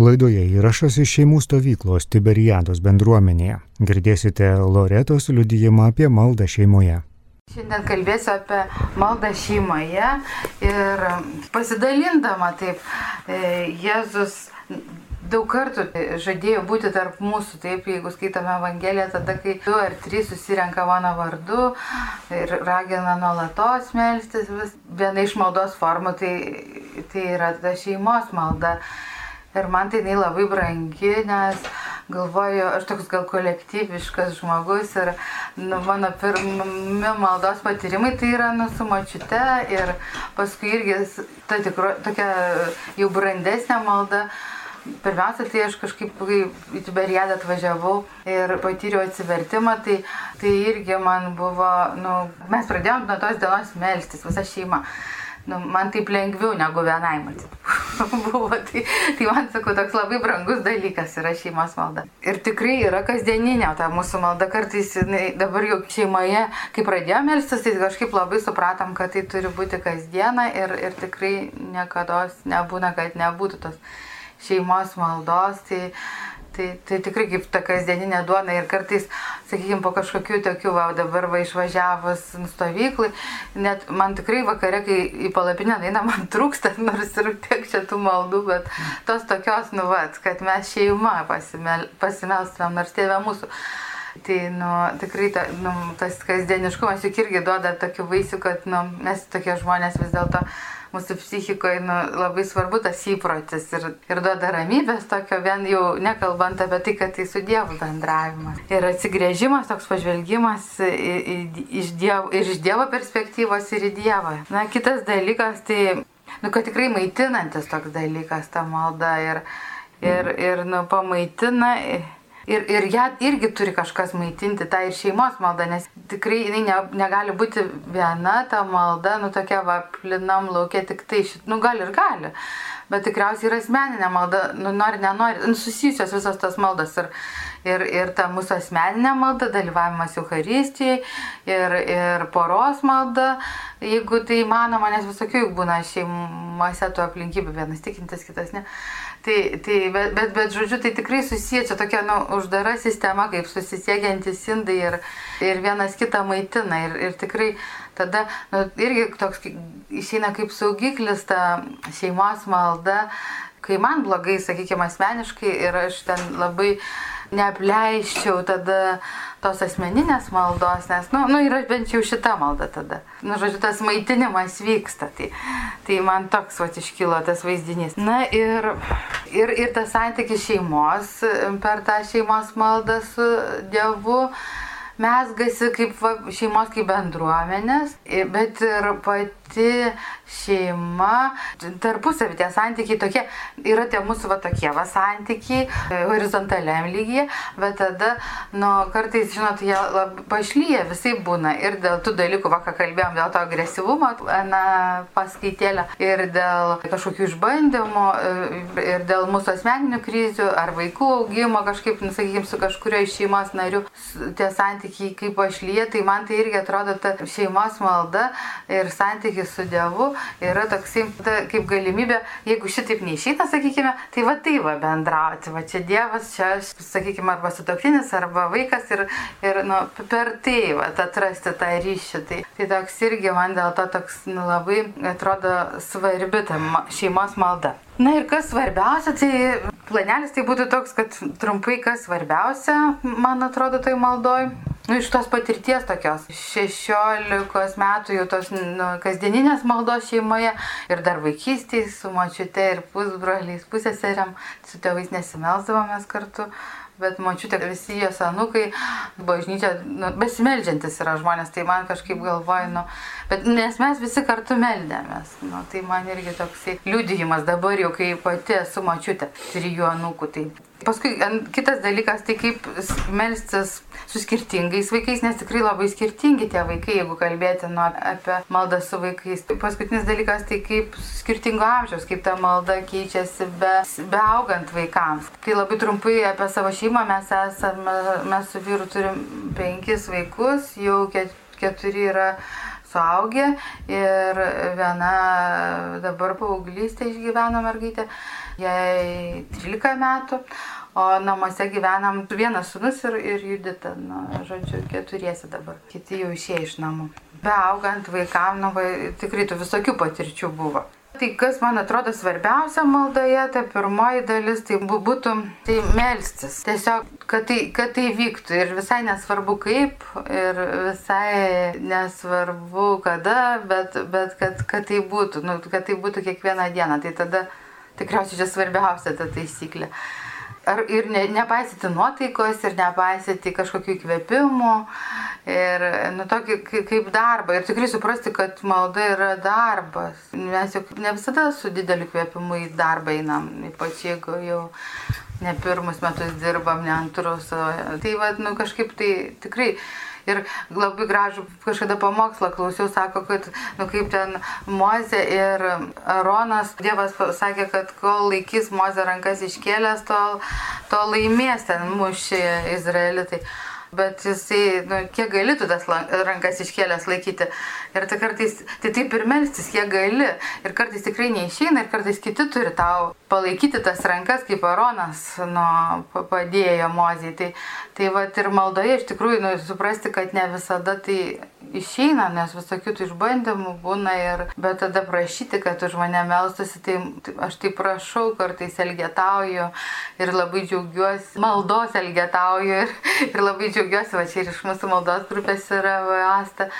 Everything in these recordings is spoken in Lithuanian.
Laidoje įrašas iš šeimų stovyklos Tiberiados bendruomenėje. Girdėsite Loretos liudijimą apie maldą šeimoje. Šiandien kalbėsiu apie maldą šeimoje ir pasidalindama taip, e, Jėzus daug kartų žadėjo būti tarp mūsų, taip, jeigu skaitome Evangeliją, tada kai du ar trys susirenka mano vardu ir ragina nuolatos melstis, vis viena iš maldos formų tai, tai yra ta šeimos malda. Ir man tai jinai labai brangi, nes galvoju, aš toks gal kolektyviškas žmogus ir nu, mano pirmi maldos patyrimai tai yra nu, su mačiute ir paskui irgi ta tikro, tokia jau brandesnė malda. Pirmiausia, tai aš kažkaip, kai į Tiberiadą atvažiavau ir patyriau atsivertimą, tai, tai irgi man buvo, nu, mes pradėjom nuo tos dienos melstis, visa šeima. Nu, man taip lengviau negu vienai matyti. buvo, tai, tai man, sakau, toks labai brangus dalykas yra šeimos malda. Ir tikrai yra kasdieninė ta mūsų malda. Kartais jinai, dabar jau šeimoje, kai pradėjome melstis, tai kažkaip labai supratom, kad tai turi būti kasdieną ir, ir tikrai niekada nebūna, kad nebūtų tos šeimos maldos, tai, tai, tai tikrai kaip ta kasdieninė duona ir kartais, sakykime, po kažkokių tokių, va, dabar va išvažiavus stovyklai, net man tikrai vakare, kai į palapinę eina, man trūksta, nors ir tiek čia tų maldų, bet tos tokios, nu, va, kad mes šeima pasimel, pasimelstumėm, nors tėvė mūsų. Tai, nu, tikrai ta, nu, tas kasdieniškumas juk irgi duoda tokių vaisių, kad, nu, mes tokie žmonės vis dėlto mūsų psichikoje nu, labai svarbu tas įprotis ir, ir duoda ramybės tokio, vien jau nekalbant apie tai, kad tai su Dievu bendravimas. Ir atsigrėžimas, toks pažvelgimas iš dievo, ir iš Dievo perspektyvos ir į Dievą. Na, kitas dalykas, tai, nu, kad tikrai maitinantis toks dalykas ta malda ir, ir, ir nu, pamaitina. Ir, ir ją irgi turi kažkas maitinti, tą ir šeimos maldą, nes tikrai jinai ne, negali būti viena ta malda, nu tokia va, plinam laukia tik tai, šit, nu gal ir gali, bet tikriausiai yra asmeninė malda, nu nori, nenori, nu, susijusios visos tas maldas. Ir, ir, ir ta mūsų asmeninė malda, dalyvavimas Euharistijai ir, ir poros malda, jeigu tai įmanoma, nes visokių būna šeimose tų aplinkybių, vienas tikintis, kitas ne. Tai, tai, bet, bet, bet, žodžiu, tai tikrai susiję, čia tokia nu, uždara sistema, kaip susisiekiantis indai ir, ir vienas kitą maitina. Ir, ir tikrai tada nu, irgi toks išeina kaip saugiklis ta šeimos malda, kai man blogai, sakykime, asmeniškai ir aš ten labai neapleiščiau tada tos asmeninės maldos, nes, na, nu, nu, yra bent jau šita malda tada. Nu, žodžiu, tas maitinimas vyksta. Tai, tai man toks, va, iškilo tas vaizdinys. Na ir, ir, ir tas santykis šeimos per tą šeimos maldą su Dievu mesgasi kaip va, šeimos, kaip bendruomenės, bet ir pati šeima, tarpusavį tie santykiai tokie, yra tie mūsų va tokie va santykiai, e, horizontaliam lygyje, bet tada, nu, kartais, žinot, jie labai pašlyja, visai būna. Ir dėl tų dalykų, va, ką kalbėjom, dėl to agresyvumo, na, paskaitėlę, ir dėl kažkokių išbandymų, e, ir dėl mūsų asmeninių krizių, ar vaikų augimo kažkaip, nu, sakykime, su kažkurio iš šeimos narių, tie santykiai kaip pašlyja, tai man tai irgi atrodo ta šeimos malda ir santykis su Dievu yra toksai kaip galimybė, jeigu šitaip neišeina, sakykime, tai va tai va bendrauti, va čia Dievas, čia, sakykime, arba sutoktinis, arba vaikas ir, ir nu, per tai va atrasti tą ryšį. Tai, tai toks irgi man dėl to toks nu, labai atrodo svarbi ta šeimos malda. Na ir kas svarbiausia, tai planelis tai būtų toks, kad trumpai kas svarbiausia, man atrodo, tai maldoj. Nu, iš tos patirties tokios 16 metų jau tos nu, kasdieninės maldos šeimoje ir dar vaikystėje su močiute ir pusbroliais, pusėseriam, su tėvais nesimelsdavomės kartu bet mačiute, visi jos anukai, bažnyčia, nu, besimeldžiantis yra žmonės, tai man kažkaip galvoju, nu, bet nes mes visi kartu meldėmės, nu, tai man irgi toksai liudijimas dabar jau, kai pati esu mačiute, trijų anukų, tai Paskui kitas dalykas, tai kaip melstis su skirtingais vaikais, nes tikrai labai skirtingi tie vaikai, jeigu kalbėti nu, apie maldą su vaikais. Paskutinis dalykas, tai kaip skirtingo amžiaus, kaip ta malda keičiasi be, be augant vaikams. Tai labai trumpai apie savo šeimą mes esame, mes su vyru turim penkis vaikus, jau keturi yra suaugę ir viena dabar paauglystė išgyveno mergaitė jai 13 metų, o namuose gyvenam vienas sunus ir, ir Judita, nu, žodžiu, keturiesi dabar, kiti jau išėjo iš namų. Beaugant vaikam, nu, va, tikrai tų visokių patirčių buvo. Tai kas man atrodo svarbiausia maldoje, ta pirmoji dalis, tai būtų tai melstis. Tiesiog, kad tai, kad tai vyktų ir visai nesvarbu kaip, ir visai nesvarbu kada, bet, bet kad, kad tai būtų, nu, kad tai būtų kiekvieną dieną. Tai tada tikriausiai čia svarbiausia ta taisyklė. Ar, ir ne, nepaisyti nuotaikos, ir nepaisyti kažkokių įkvėpimų, ir nu, tokį kaip darbą. Ir tikrai suprasti, kad malda yra darbas. Mes juk ne visada su dideliu kvėpimu į darbą einam, ypač jeigu jau ne pirmus metus dirbam, ne antrus. Tai vad, nu kažkaip tai tikrai Ir labai gražų kažkada pamokslą klausiau, sako, kad, nu kaip ten Moze ir Aronas, Dievas sakė, kad kol laikys Moze rankas iškėlęs, tol, tol laimės ten mušį Izraelitai. Bet jisai, nu, kiek gali tu tas rankas iškėlęs laikyti. Ir tai kartais, tai taip ir melstis, kiek gali. Ir kartais tikrai neišeina, ir kartais kiti turi tau palaikyti tas rankas, kaip Aronas nu, padėjo mozijai. Tai, tai va ir maldoje iš tikrųjų nu, suprasti, kad ne visada tai išeina, nes visokių tų išbandymų būna ir, bet tada prašyti, kad už mane melstusi, tai aš tai prašau, kartais elgetauju ir labai džiaugiuosi, maldos elgetauju ir, ir labai džiaugiuosi, va čia ir iš mūsų maldos grupės yra Asta.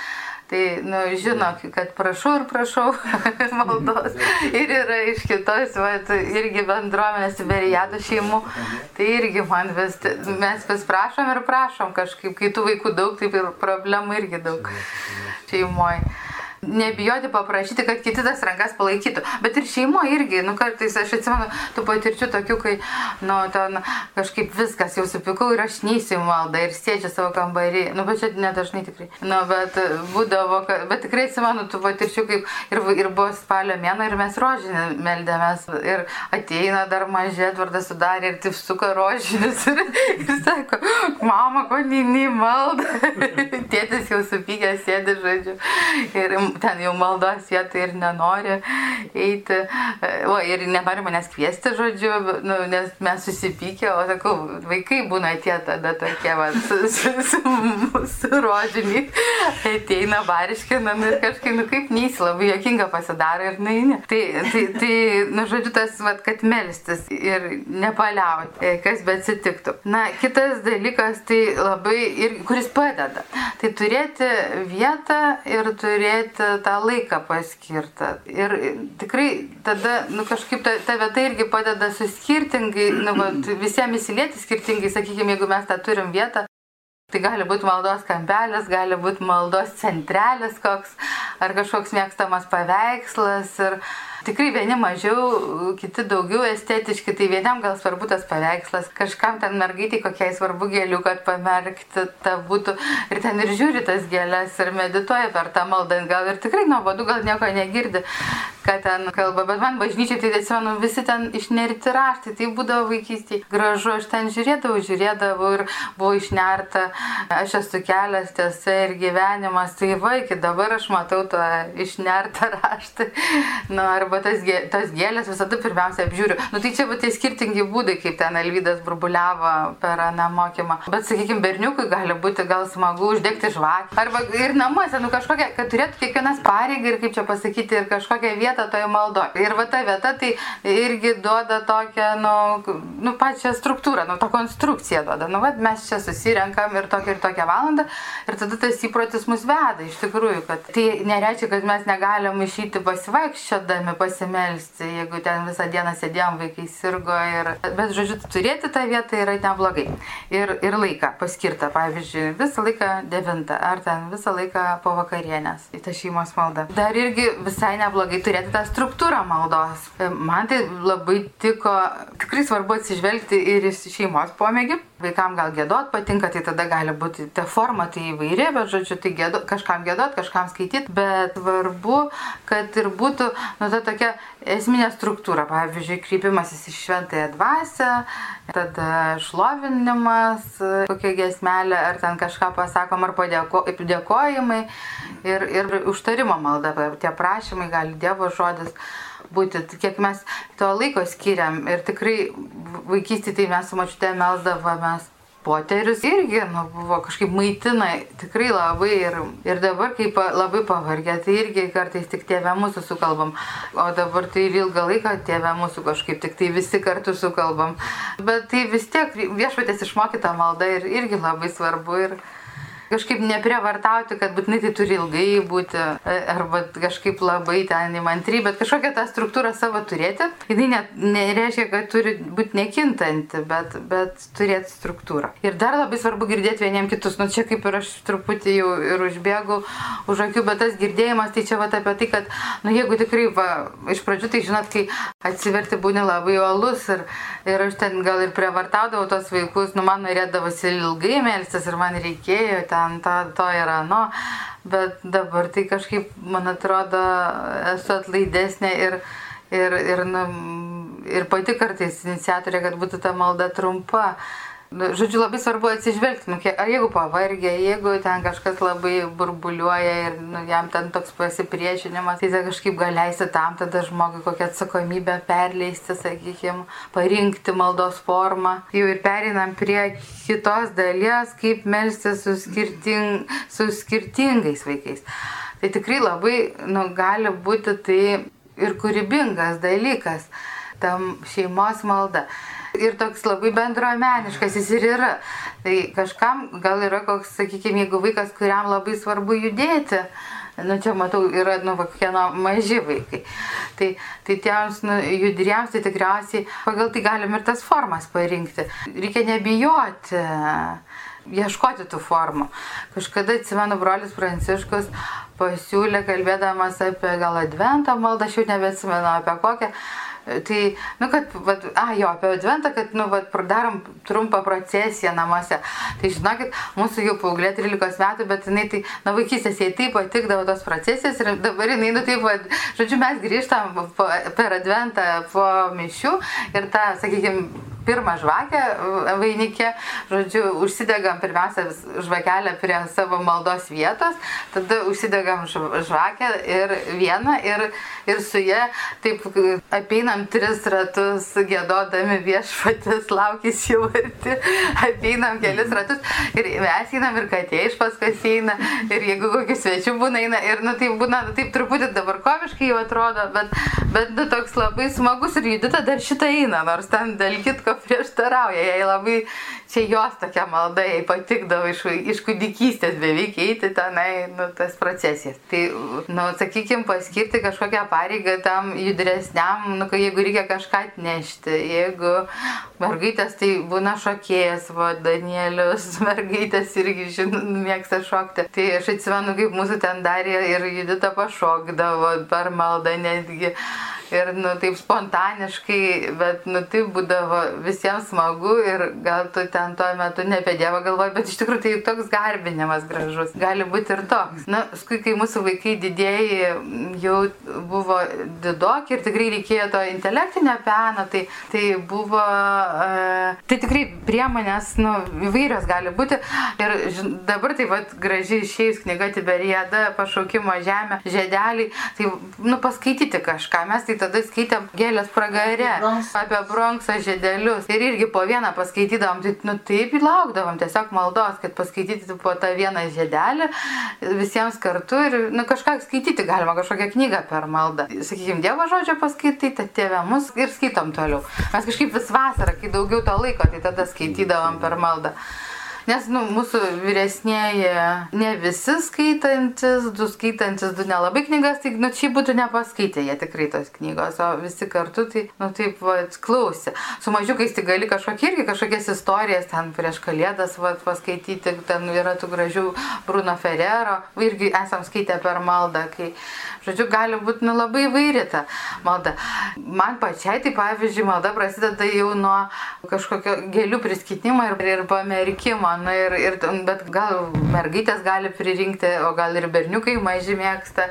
Tai, nu, žino, kad prašau ir prašau maldos. Ir yra iš kitos, va, irgi bendruomenės Berijado šeimų. Tai irgi man vis, mes vis prašom ir prašom kažkaip, kai tų vaikų daug, taip ir problemų irgi daug šeimoje nebijoti paprašyti, kad kiti tas rankas palaikytų. Bet ir šeimo irgi, nu kartais aš atsimenu tų patirčių tokių, kai, nu, ten kažkaip viskas jau supikau ir aš neįsiu maldą ir sėdžiu savo kambarį. Nu, bet čia nedažnai tikrai. Nu, bet būdavo, bet tikrai atsimenu tų patirčių, kaip ir, ir buvo spalio mėno ir mes rožinį meldėmės. Ir ateina dar mažė, Edvardas sudarė ir taip suka rožinis ir, ir sako, mama, ko neini maldą. Tėtis jau supykęs sėdi, žodžiu. Ir ten jau maldos vietą ir nenori eiti. O, ir nenori manęs kviesti, žodžiu, nu, nes mes susipykę, o sakau, vaikai būna tie tada tokie, va, su, su, su, su rožiniai, ateina bariškinam ir kažkaip, nu kaip neįsi, labai jokinga pasidaro ir naini. Tai, tai, tai, nu, žodžiu, tas, va, kad melstis ir nepaliauti, e, kas bet atsitiktų. Na, kitas dalykas, tai labai, ir, kuris padeda, tai turėti vietą ir turėti tą laiką paskirtą. Ir tikrai tada, nu kažkaip ta, ta vieta irgi padeda su skirtingai, nu, va, visiems įsilieti skirtingai, sakykime, jeigu mes tą turim vietą. Tai gali būti maldos kampelis, gali būti maldos centrelis koks, ar kažkoks mėgstamas paveikslas. Ir, Tikrai vieni mažiau, kiti daugiau estetiški, tai vienam gal svarbu tas paveikslas, kažkam ten mergaitai kokiai svarbu gėlių, kad pamerkti tą būtų. Ir ten ir žiūri tas gėlės ir medituoja per tą maldą, gal ir tikrai nuobodu, gal nieko negirdi, kad ten kalba, bet man bažnyčiai tai atsimenu, visi ten išnerti raštai, tai būdavo vaikystėje gražu, aš ten žiūrėdavau, žiūrėdavau ir buvo išnerta, aš esu kelias tiesa ir gyvenimas, tai vaikai, dabar aš matau tą išnertą raštą. Nu, arba arba tas, gė, tas gėlės visada pirmiausia apžiūriu. Nu tai čia va tie skirtingi būdai, kaip ten Alvydas burbuliavo per aną mokymą. Bet, sakykime, berniukui gali būti gal smagu uždegti žvakę. Arba ir namuose, nu kažkokia, kad turėtų kiekvienas pareigą ir kaip čia pasakyti, ir kažkokią vietą toje maldoje. Ir va ta vieta tai irgi duoda tokią, nu, nu pačią struktūrą, nu, tą konstrukciją duoda. Nu, va, mes čia susirenkam ir tokią ir tokią valandą. Ir tada tas įprotis mus veda, iš tikrųjų, kad tai nereiškia, kad mes negalim išeiti pasivaikščiodami, pasimelsti, jeigu ten visą dieną sėdėjom, vaikai sirgo. Ir... Bet, žodžiu, turėti tą vietą yra neblogai. Ir, ir laiką paskirtą, pavyzdžiui, visą laiką 9 ar ten visą laiką po vakarienės į tą šeimos maldą. Dar irgi visai neblogai turėti tą struktūrą maldos. Man tai labai tiko, tikrai svarbu atsižvelgti ir į šeimos pomėgį. Vaikam gal gėdot patinka, tai tada gali būti ta forma tai įvairi, bet žodžiu, tai gėdo, kažkam gėdot, kažkam skaityti, bet svarbu, kad ir būtų nu, ta tokia esminė struktūra, pavyzdžiui, krypimasis į šventąją dvasę, tada šlovinimas, kokia gesmelė, ar ten kažką pasakom, ar padėkojimai ir, ir užtarimo malda, tie prašymai, gali Dievo žodis. būti, kiek mes to laiko skiriam. Ir tikrai vaikystėje tai mes su mačiute melsdavomės poterius irgi nu, buvo kažkaip maitina tikrai labai ir, ir dabar kaip labai pavargę, tai irgi kartais tik tėvę mūsų sukalbam, o dabar tai ir ilgą laiką tėvę mūsų kažkaip tik tai visi kartu sukalbam. Bet tai vis tiek viešpatės išmokyta malda ir irgi labai svarbu. Ir, kažkaip neprievartauti, kad būtinai tai turi ilgai būti, e, arba kažkaip labai ten įmantry, bet kažkokią tą struktūrą savo turėti. Jis ne, nereiškia, kad turi būti nekintanti, bet, bet turėti struktūrą. Ir dar labai svarbu girdėti vieniem kitus. Nu čia kaip ir aš truputį jau ir užbėgau už akių, bet tas girdėjimas, tai čia va apie tai, kad, nu jeigu tikrai, va, iš pradžių tai žinot, kai atsiverti būni labai uolus ir, ir aš ten gal ir prievartaudavau tos vaikus, nu man norėdavosi ilgai melstis ir man reikėjo ten ten to, to ir ano, bet dabar tai kažkaip, man atrodo, esu atlaidesnė ir, ir, ir, nu, ir pati kartais iniciatorė, kad būtų ta malda trumpa. Nu, žodžiu, labai svarbu atsižvelgti, nu, ar jeigu pavargė, jeigu ten kažkas labai burbuliuoja ir nu, jam ten toks pasipriešinimas, tai tai kažkaip gal leisti tam tada žmogui kokią atsakomybę perleisti, sakykime, parinkti maldos formą. Jau ir perinam prie kitos dalies, kaip melstis su, skirting, su skirtingais vaikais. Tai tikrai labai nu, gali būti tai ir kūrybingas dalykas, tam šeimos malda ir toks labai bendruomeniškas jis ir yra. Tai kažkam gal yra koks, sakykime, jeigu vaikas, kuriam labai svarbu judėti, nu čia matau, yra, nu, kokie nu, maži vaikai. Tai, tai tiems nu, judriems, tai tikriausiai pagal tai galim ir tas formas parinkti. Reikia nebijoti ieškoti tų formų. Kažkada atsimenu, brolis Pranciškus pasiūlė, kalbėdamas apie gal adventą maldą, aš jau nebeatsimenu apie kokią, Tai, nu, kad, vat, a, jo, apie adventą, kad, nu, vat, darom trumpą procesiją namuose. Tai žinokit, mūsų jau paauglė 13 metų, bet jinai tai, na, vaikystės jai taip patikdavo tos procesijos ir dabar jinai, nu, taip, vat, žodžiu, mes grįžtam po, per adventą po mišių ir tą, sakykime, pirmą žvakę e, vainikė, žodžiu, užsidegam pirmiausia žvakelę prie savo maldos vietos, tada užsidegam žvakę ir vieną ir, ir su jie taip apeinam tris ratus, gėdodami viešpatis, laukis jau arti, apeinam kelis ratus ir mes einam ir katė iš paskos eina ir jeigu kokių svečių būna eina ir, nu, tai būna, nu, taip truputį dabar komiškai jau atrodo, bet, bet nu, toks labai smagus ir judita dar šitą eina, nors ten dėl kitko nieko prieštarauja, jai labai, čia jos tokia malda, jai patikdavo iš, iš kūdikystės beveik eiti tenai, nu, tas procesijas. Tai, nu, sakykime, paskirti kažkokią pareigą tam judresniam, nu, jeigu reikia kažką atnešti, jeigu mergaitės tai būna šokėjas, va, Danielius, mergaitės irgi, žinau, mėgsta šokti. Tai aš atsimenu, kaip mūsų ten darė ir judita pašokdavo per maldą netgi ir nu, taip spontaniškai, bet nu, taip būdavo visiems smagu ir gal tu ten tuo metu ne apie Dievą galvoji, bet iš tikrųjų tai toks garbinimas gražus. Gali būti ir toks. Na, skui, kai mūsų vaikai didėjai jau buvo didoki ir tikrai reikėjo to intelektinio peno, tai, tai buvo, uh, tai tikrai priemonės nu, įvairios gali būti. Ir žin, dabar tai vad gražiai išėjus knyga Tiberiada, pašaukimo žemė, žedeliai, tai nu, paskaityti kažką. Mes tai tada skaitėm gėlės pragare apie bronksą žedelius. Ir irgi po vieną paskaitydavom, tai nu, taip laukdavom tiesiog maldos, kad paskaityti po tą vieną žedelį visiems kartu ir nu, kažką skaityti galima, kažkokią knygą per maldą. Sakykime, Dievo žodžio paskaitai, tai tėvė mus ir skaitom toliau. Mes kažkaip vis vasarą, kai daugiau to laiko, tai tada skaitydavom per maldą. Nes nu, mūsų vyresnėji ne visi skaitantis, du skaitantis, du nelabai knygas, tai nu, čia būtų nepaskaitę jie tikrai tos knygos, o visi kartu tai, nu taip, va, klausė. Su mažiukais tai gali kažkokie irgi kažkokias istorijas ten prieš kalėdas va, paskaityti, ten yra tų gražių Bruno Ferrero, irgi esam skaitę per maldą, kai, žodžiu, gali būti nu, labai įvairi ta malda. Man pačiai, tai pavyzdžiui, malda prasideda jau nuo kažkokio gėlių priskitimo ir, ir pamerkimo na ir, ir, bet gal mergaitės gali pririnkti, o gal ir berniukai maži mėgsta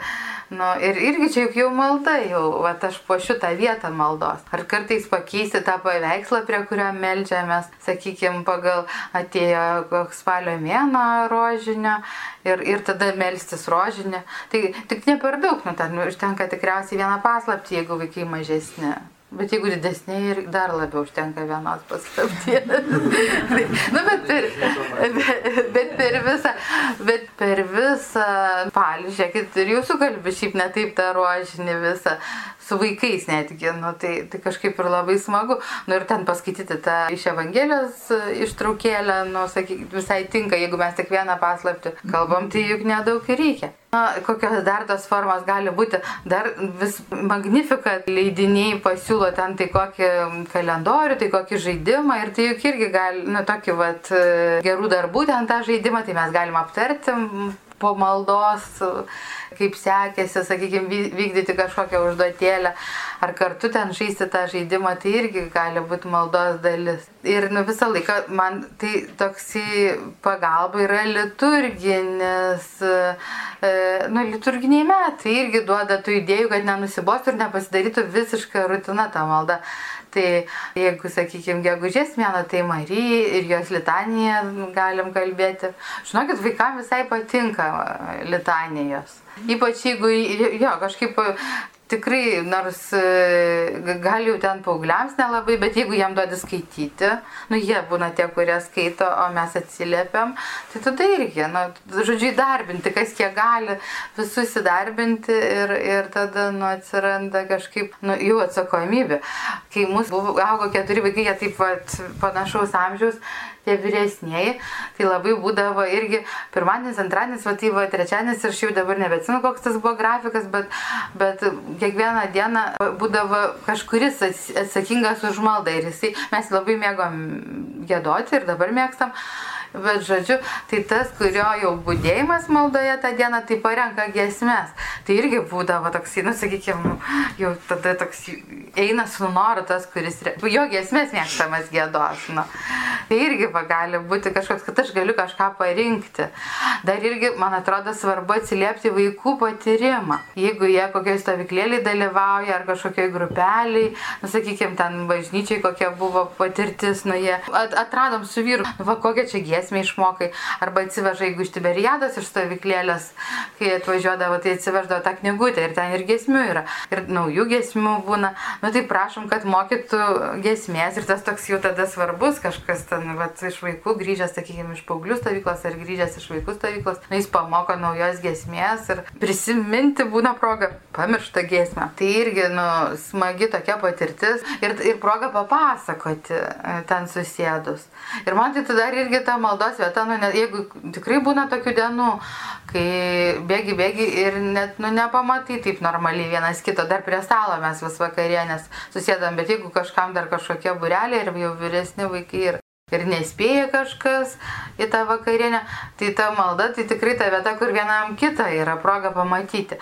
Nu, ir irgi čia juk jau malda, jau, va, aš po šitą vietą maldos. Ar kartais pakeisti tą paveikslą, prie kurio melžiamės, sakykime, pagal atėjo koks spalio mėno rožinio ir, ir tada melstis rožinį. Tai tik ne per daug, nu, ten užtenka tikriausiai vieną paslaptį, jeigu vaikai mažesni. Bet jeigu didesnė ir dar labiau užtenka vienos paslapties. nu, bet, per, bet, bet per visą, bet per visą palį, žiūrėkit, ir jūsų kalbi šiaip netaip tą ruožinį visą, su vaikais netgi, nu, tai, tai kažkaip ir labai smagu. Nu, ir ten paskaityti tą iš Evangelijos ištraukėlę, nu, sakyk, visai tinka, jeigu mes tik vieną paslapti kalbam, tai juk nedaug ir reikia. Na, kokios dar tos formos gali būti, dar vis magnifika leidiniai pasiūlo ten tai kokį kalendorių, tai kokį žaidimą ir tai juk irgi gali, nu, tokį vat gerų darbų ten tą žaidimą, tai mes galim aptarti po maldos, kaip sekėsi, sakykime, vykdyti kažkokią užduotėlę, ar kartu ten žaisti tą žaidimą, tai irgi gali būti maldos dalis. Ir nu, visą laiką man tai toksai pagalba yra liturginis, e, nu, liturginiai metai irgi duoda tų idėjų, kad nenusibostų ir nepasidarytų visiškai rutina ta malda. Tai jeigu, sakykime, gegužės mėno, tai Marija ir jos litanija galim kalbėti. Žinokit, vaikams visai patinka litanijos. Ypač jeigu, jo, kažkaip tikrai, nors e, gal jau ten paaugliams nelabai, bet jeigu jam duodi skaityti, nu jie būna tie, kurie skaito, o mes atsiliepiam, tai tada irgi, nu, žodžiu, įdarbinti, kas kiek gali, visus įdarbinti ir, ir tada, nu, atsiranda kažkaip, nu, jų atsakomybė. Kai mūsų buvo, augo keturi vaikai, jie taip pat panašaus amžiaus, tie vyresnieji, tai labai būdavo irgi pirmadienis, antradienis, va tai va trečiadienis ir aš jau dabar nebecinu, koks tas buvo grafikas, bet, bet kiekvieną dieną būdavo kažkuris atsakingas už maldą ir jisai, mes labai mėgom gėdoti ir dabar mėgstam. Bet žodžiu, tai tas, kurio jau būdėjimas maldoje tą dieną, tai parenka gesmes. Tai irgi būdavo toks, nu, sakykime, jau tada toks eina su noru tas, kuris, jo gesmes mėgstamas gėdos. Nu. Tai irgi gali būti kažkoks, kad aš galiu kažką parinkti. Dar irgi, man atrodo, svarbu atsiliepti vaikų patyrimą. Jeigu jie kokioj stovyklėlį dalyvauja ar kažkokioj grupeliai, nu, sakykime, ten bažnyčiai kokia buvo patirtis, nu, jie atradom su vyru, nu, va, kokia čia gėsmė giesmę išmokai, arba atsiveža, jeigu iš Tiberiados iš stovyklėlės, kai atvažiuodavo, tai atsiveždavo tą knygutę ir ten ir giesmių yra, ir naujų giesmių būna. Nu tai prašom, kad mokytų giesmės ir tas toks jau tada svarbus kažkas ten, va, iš vaikų grįžęs, sakykime, iš paauglių stovyklos ar grįžęs iš vaikų stovyklos, nu, jis pamoko naujos giesmės ir prisiminti būna proga, pamiršta giesmę. Tai irgi, nu, smagi tokia patirtis ir, ir proga papasakoti e, ten susėdus. Ir man tai tada irgi ta maldos vieta, nu, ne, jeigu tikrai būna tokių dienų, kai bėgi, bėgi ir net nu, nepamatai taip normaliai vienas kito, dar prie stalo mes vis vakarienės susėdam, bet jeigu kažkam dar kažkokie bureliai ir jau vyresni vaikai ir ir nespėja kažkas į tą vakarienę, tai ta malda tai tikrai ta vieta, kur vienam kitą yra proga pamatyti.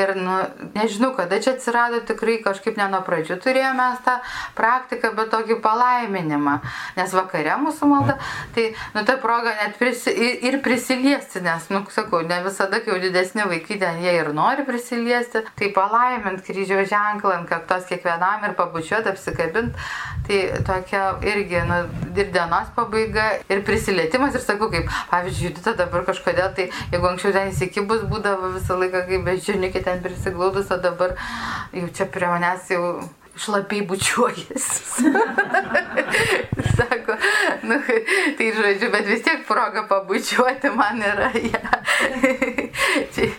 Ir nu, nežinau, kada čia atsirado, tikrai kažkaip ne nuo pradžių turėjome tą praktiką, bet tokį palaiminimą. Nes vakare mūsų malda, tai nu, ta proga net prisi, ir prisiliesti, nes, nu, sakau, ne visada, kai jau didesni vaikai ten jie ir nori prisiliesti, tai palaimint kryžiaus ženklą ant kaktos kiekvienam ir pabučiuoti, apsikabinti, tai tokia irgi, nu, ir diena dienos pabaiga ir prisilietimas ir sakau, kaip, pavyzdžiui, Judita dabar kažkodėl, tai jeigu anksčiau ten įsikibus būdavo visą laiką, kaip bežiniukė ten prisiglaudus, o dabar jau čia prie manęs jau šlapiai bučiuojasi. Sako, nu, tai žodžiu, bet vis tiek proga pabučiuoti man yra. Ja. čia,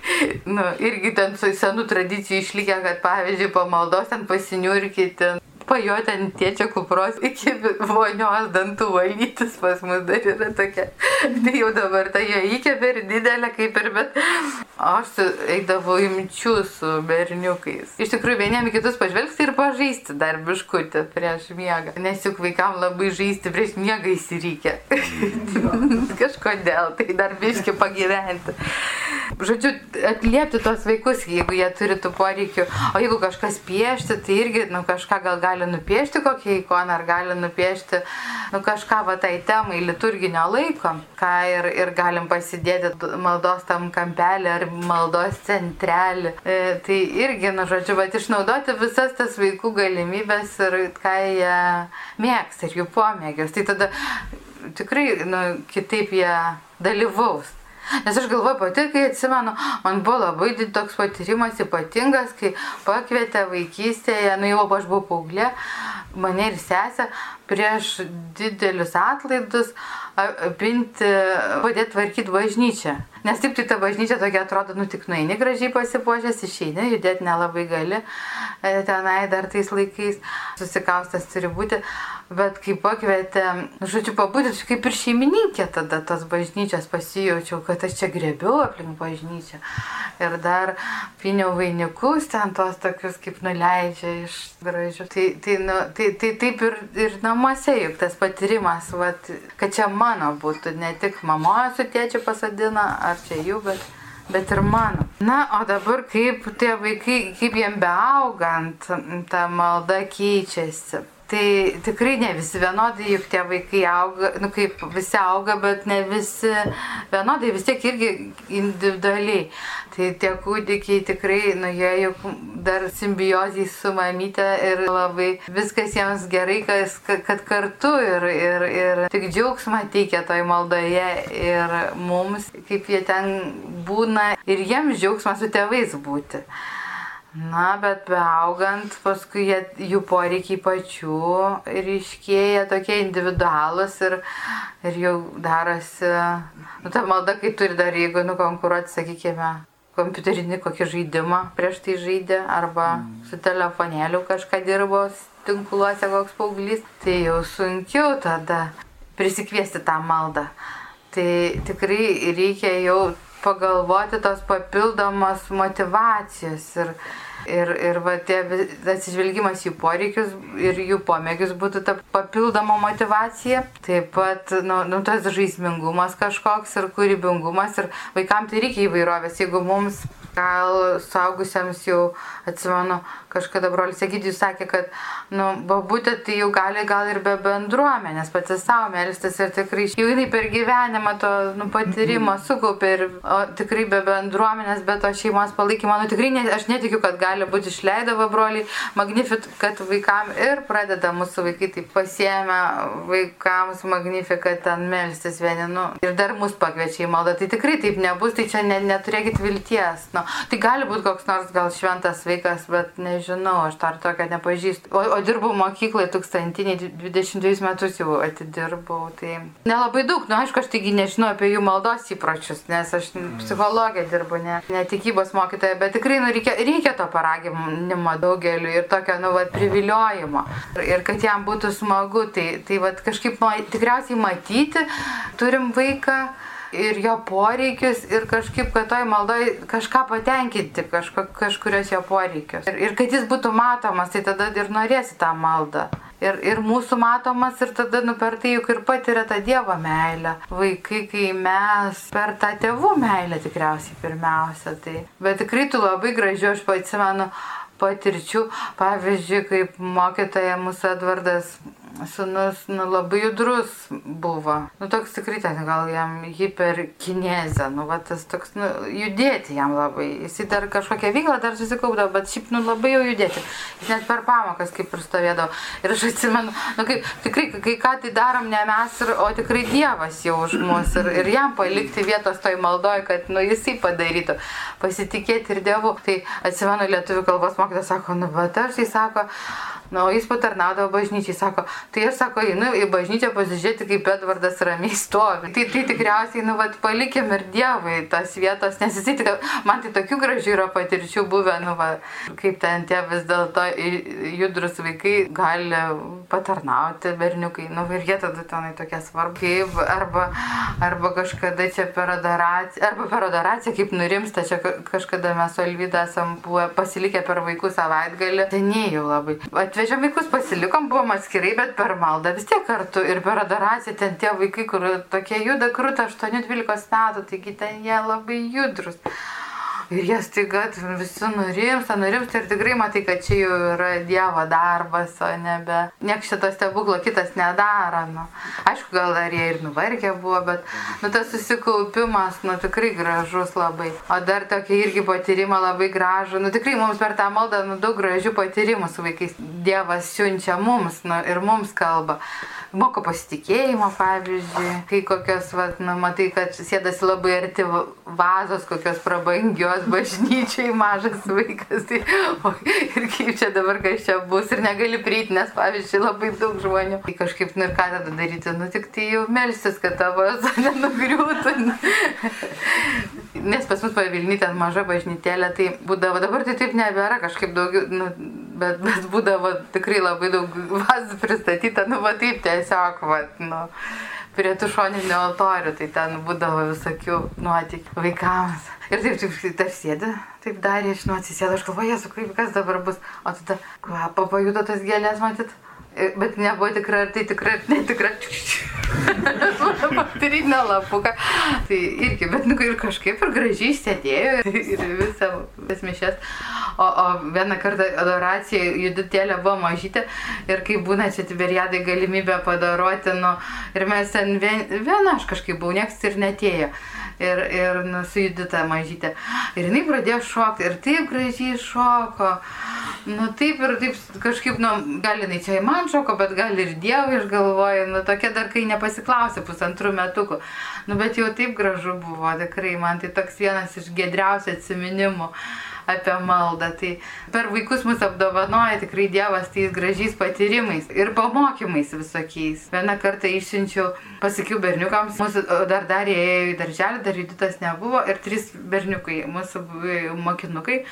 nu, irgi ten su senų tradicijų išlikę, kad pavyzdžiui, po maldos ten pasiniurkyti pajoti ant tėčio kupros iki vonios dantų valytis pas mus dar yra tokia. Tai jau dabar ta jo įkė per didelė kaip ir, bet aš eidavau imčių su berniukais. Iš tikrųjų, vieniem kitus pažvelgti ir pažaisti dar biškutį prieš miegą. Nes juk vaikam labai žaisti prieš miegą įsireikia. Kažkodėl, tai dar biški pagyventi. Žodžiu, atliepti tos vaikus, jeigu jie turi tų poreikių. O jeigu kažkas piešti, tai irgi nu, kažką gal gali nupiešti kokią ikoną, ar gali nupiešti nu, kažką va tai temai liturginio laiko, ką ir, ir galim pasidėti maldos tam kampelį ar maldos centrelį. E, tai irgi, nu, žodžiu, va išnaudoti visas tas vaikų galimybės ir ką jie mėgsta ir jų pomėgius. Tai tada tikrai nu, kitaip jie dalyvaus. Nes aš galvoju pati, kai atsimenu, man buvo labai toks patyrimas ypatingas, kai pakvietė vaikystėje, nu jau aš buvau paauglė, mane ir sesę prieš didelius atlaidus apinti, padėti tvarkyti bažnyčią. Nes taip tai ta bažnyčia tokia atrodo, nu tik nueini gražiai pasipuošęs, išeini, judėti nelabai gali, e, tenai dar tais laikais susikaustas turi būti. Bet kai pakvietė, žodžiu, pabūti, kaip ir šeimininkė tada tos bažnyčios pasijaučiau, kad aš čia grebiu aplink bažnyčią. Ir dar piniau vainikus ten tos tokius kaip nuleidžia iš gražių. Tai, tai, nu, tai, tai taip ir, ir namuose juk tas patyrimas, vat, kad čia mano būtų, ne tik mama su tėčiu pasadina, ar čia jų, bet bet ir mano. Na, o dabar kaip tie vaikai, kaip jiem beaugant, ta malda keičiasi. Tai tikrai ne visi vienodai, juk tie vaikai auga, nu kaip visi auga, bet ne visi vienodai, vis tiek irgi individualiai. Tai tie kūdikiai tikrai, nu jie juk dar simbiozijai su mamyte ir labai viskas jiems gerai, kas, kad kartu ir, ir, ir tik džiaugsmą teikia toj maldoje ir mums, kaip jie ten būna ir jiems džiaugsmas su tėvais būti. Na, bet beaugant, paskui jie, jų poreikiai pačių ryškėja tokie individualus ir, ir jau darosi, nu, ta malda, kai turi dar, jeigu nukonkuruoti, sakykime, kompiuterinį kokį žaidimą prieš tai žaidė, arba su telefonėliu kažką dirbo tinkluose koks paauglys, tai jau sunkiau tada prisikviesti tą maldą. Tai tikrai reikia jau pagalvoti tos papildomos motivacijos ir, ir, ir va, tie, atsižvelgimas jų poreikius ir jų pomėgius būtų ta papildoma motivacija. Taip pat, nu, nu, tas žaismingumas kažkoks ir kūrybingumas ir vaikams tai reikia įvairovės. Jeigu mums gal suaugusiems jau atsimenu, kažkada brolis Egidijus sakė, kad, nu, babutė tai jau gali gal ir be bendruomenės pati savo melstis ir tikrai jau jinai per gyvenimą to nu, patyrimo sukaupė ir o, tikrai be bendruomenės, be to šeimos palaikymo, nu tikrai ne, aš netikiu, kad gali būti išleidavo broliai Magnifit, kad vaikam ir pradeda mūsų vaikai taip pasiemę vaikams Magnifikat ten melstis vieni, nu, ir dar mus pakviečia į maldą, tai tikrai taip nebus, tai čia ne, neturėkit vilties, nu, tai gali būti koks nors gal šventas vaikas, bet ne nežinau, aš dar tokio nepažįstu. O, o dirbau mokykloje tūkstantiniai 22 metus jau atidirbau. Tai nelabai daug, nu, aišku, aš taigi nežinau apie jų maldos įpročius, nes aš psichologė dirbu, ne, ne tikybos mokytoja, bet tikrai nu, reikia, reikia to paraginimo daugeliu ir tokio, nu, va, priviliojimo. Ir, ir kad jam būtų smagu, tai, tai va, kažkaip tikriausiai matyti, turim vaiką ir jo poreikius ir kažkaip, kad toj maldoj kažką patenkinti, kažko, kažkurios jo poreikius. Ir, ir kad jis būtų matomas, tai tada ir norėsi tą maldą. Ir, ir mūsų matomas ir tada nu, per tai juk ir patiria tą Dievo meilę. Vaikai, kai mes per tą tėvų meilę tikriausiai pirmiausia. Tai. Bet tikrai tu labai gražiu, aš atsimenu patirčių, pavyzdžiui, kaip mokytoja mūsų Edvardas Sūnus nu, labai judrus buvo. Nu, toks tikrai ten gal jam hiperkinezė, nu, va, tas toks, nu, judėti jam labai. Jis dar kažkokią veiklą dar susikaupdavo, bet šiaip, nu, labai jau judėti. Jis net per pamokas kaip ir stovėdavo. Ir aš atsimenu, nu, kaip, tikrai, kai ką tai darom ne mes, ir, o tikrai Dievas jau už mus. Ir, ir jam palikti vietos toj maldoj, kad, nu, jisai padarytų. Pasitikėti ir Dievu. Tai atsimenu, lietuvių kalbos mokytas sako, nu, bet aš, jis sako, Na, o jis patarnaudavo bažnyčiai, sako, tai aš sako, einu į bažnyčią pasižiūrėti, kaip Edvardas ramiai stovi. Tai, tai tikriausiai, nu, vat, palikim ir Dievui tas vietas, nes jis tik, man tai tokių gražių yra patirčių buvę, nu, va, kaip ten tie vis dėlto judrus vaikai gali patarnauti berniukai, nu, ir jie tada tenai tokie svarbu, kaip, arba, arba kažkada čia per adoraciją, arba per adoraciją, kaip nurimsta, čia kažkada mes su Alvyda esam pasilikę per vaikų savaitgalį, seniai jau labai. At, atvežėm vaikus, pasilikom, buvom atskirai, bet per maldą vis tiek kartu ir per adoraciją ten tie vaikai, kur tokie juda krūta 8-12 metų, taigi ten jie labai judrus. Ir jie staiga visi nurimsta, nurimsta ir tikrai matai, kad čia jau yra Dievo darbas, o nebe. Niekas šito stebuklo kitas nedaro. Nu. Aišku, gal dar jie ir nuvargę buvo, bet nu, tas susikaupimas, nu tikrai gražus labai. O dar tokia irgi patyrimą labai gražų. Nu tikrai mums per tą maldą nu, daug gražių patyrimų su vaikais Dievas siunčia mums nu, ir mums kalba moko pasitikėjimo, pavyzdžiui, kai kokios, va, nu, matai, kad sėdasi labai arti vazos, kokios prabangios bažnyčiai mažas vaikas. Tai, o, ir kaip čia dabar kas čia bus ir negali prieiti, nes, pavyzdžiui, labai daug žmonių. Tai kažkaip, nu ir ką tada daryti, nu tik tai jau melsis, kad tavo nenugriūtų. nes pas mus pavilny ten maža bažnytėlė, tai būdavo, dabar tai taip nebėra, kažkaip daugiau, nu, bet, bet būdavo tikrai labai daug vazų pristatyta, nu va taip tiesiog, va, nu, prie tų šoninių altorių, tai ten būdavo visokių nuotykių vaikams. Ir taip, taip, taip sėdi, taip darė, aš nu atsisėdu, aš galvoju, jesu, kaip kas dabar bus, o tada kvapą pajuto tas gėlės, matyt. Bet nebuvo tikra, ar tai tikra, ar netikra. Moterinė lapuka. Tai irgi, bet nu, ir kažkaip ir gražiai sėdėjo ir, ir visą mišęs. O, o vieną kartą adoracija judutėlė buvo mažytė ir kai būna čia tiberiadai galimybė padaroti, nu, ir mes ten vien, viena aš kažkaip buvau, nieks ir netėjo ir, ir nu, su Judita mažytė. Ir jinai pradėjo šokti ir taip gražiai šoko. Nu taip ir taip kažkaip, nu, gal jinai čia į man šoko, bet gal ir Dievui išgalvoja, nu tokia dar kai nepasiklausė pusantrų metukų. Nu bet jau taip gražu buvo, tikrai man tai toks vienas iš gedriausių atsiminimų apie maldą. Tai per vaikus mus apdovanoja tikrai Dievas tais gražiais patyrimais ir pamokymais visokiais. Vieną kartą išsiunčiau, pasakiau berniukams, mūsų dar dar ėjo į darželį, dar juditas nebuvo ir trys berniukai, mūsų mokinukai.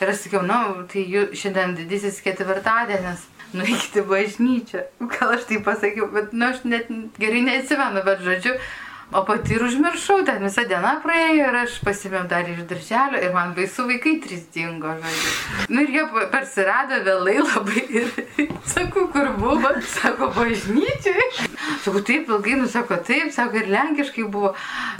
Ir aš sakiau, na, nu, tai jų šiandien didysis ketvirtadienis nueikite bažnyčią. Gal aš tai pasakiau, bet, na, nu, aš net gerai neatsimenu, bet žodžiu, O pati ir užmiršau, ten visą dieną praėjo ir aš pasimėm dar iš darželio ir man baisu vaikai trys dingo, žodžiu. Nu ir jie persirado vėlai labai ir sakau, kur buvo, sako, bažnyčiai. Sakau, taip ilgai, nu sako, taip, sako, ir lenkiškai buvo.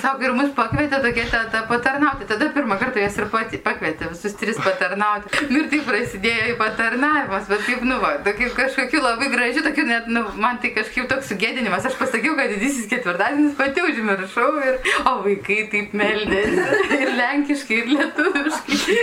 Sako, ir mus pakvietė tokia ta, ta patarnauti. Tada pirmą kartą jas ir pati pakvietė visus tris patarnauti. Nu ir taip prasidėjo į patarnavimas, bet kaip, nu, va, tokių kažkokių labai gražių, tokių net, nu, man tai kažkaip toks sugėdinimas. Aš pasakiau, kad didysis ketvirtadienis pati už užmiršau ir, o vaikai taip meldėsi ir lenkiškai, ir lietuviškai.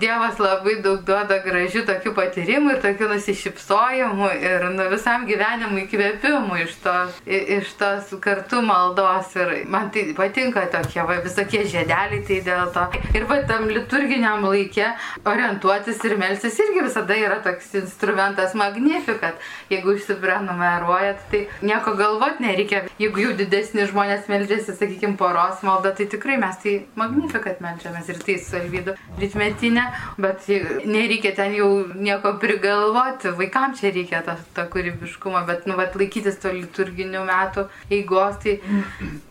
Dievas labai daug duoda gražių tokių patyrimų ir tokių nusišypsojimų ir nu, visam gyvenimui įkvėpimų iš tos, iš tos kartu maldos. Ir man tai patinka tokie va, visokie žiedeliai, tai dėl to. Ir va tam liturginiam laikė orientuotis ir melsis irgi visada yra toks instrumentas magnifikat. Jeigu išsiprenumeruojat, tai nieko galvot nereikia. Jeigu jau didesni žmonės meldžiasi, sakykime, poros malda, tai tikrai mes tai magnifikat meldžiamės ir tai su Alvydu rytmetinė, bet nereikia ten jau nieko prigalvoti, vaikams čia reikia to, to kūrybiškumo, bet nu, vat, laikytis to liturginių metų eigos, tai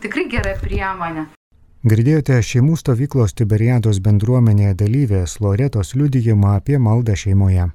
tikrai gera priemonė. Girdėjote šeimų stovyklos Tiberiados bendruomenėje dalyvės Loretos liudijimą apie maldą šeimoje.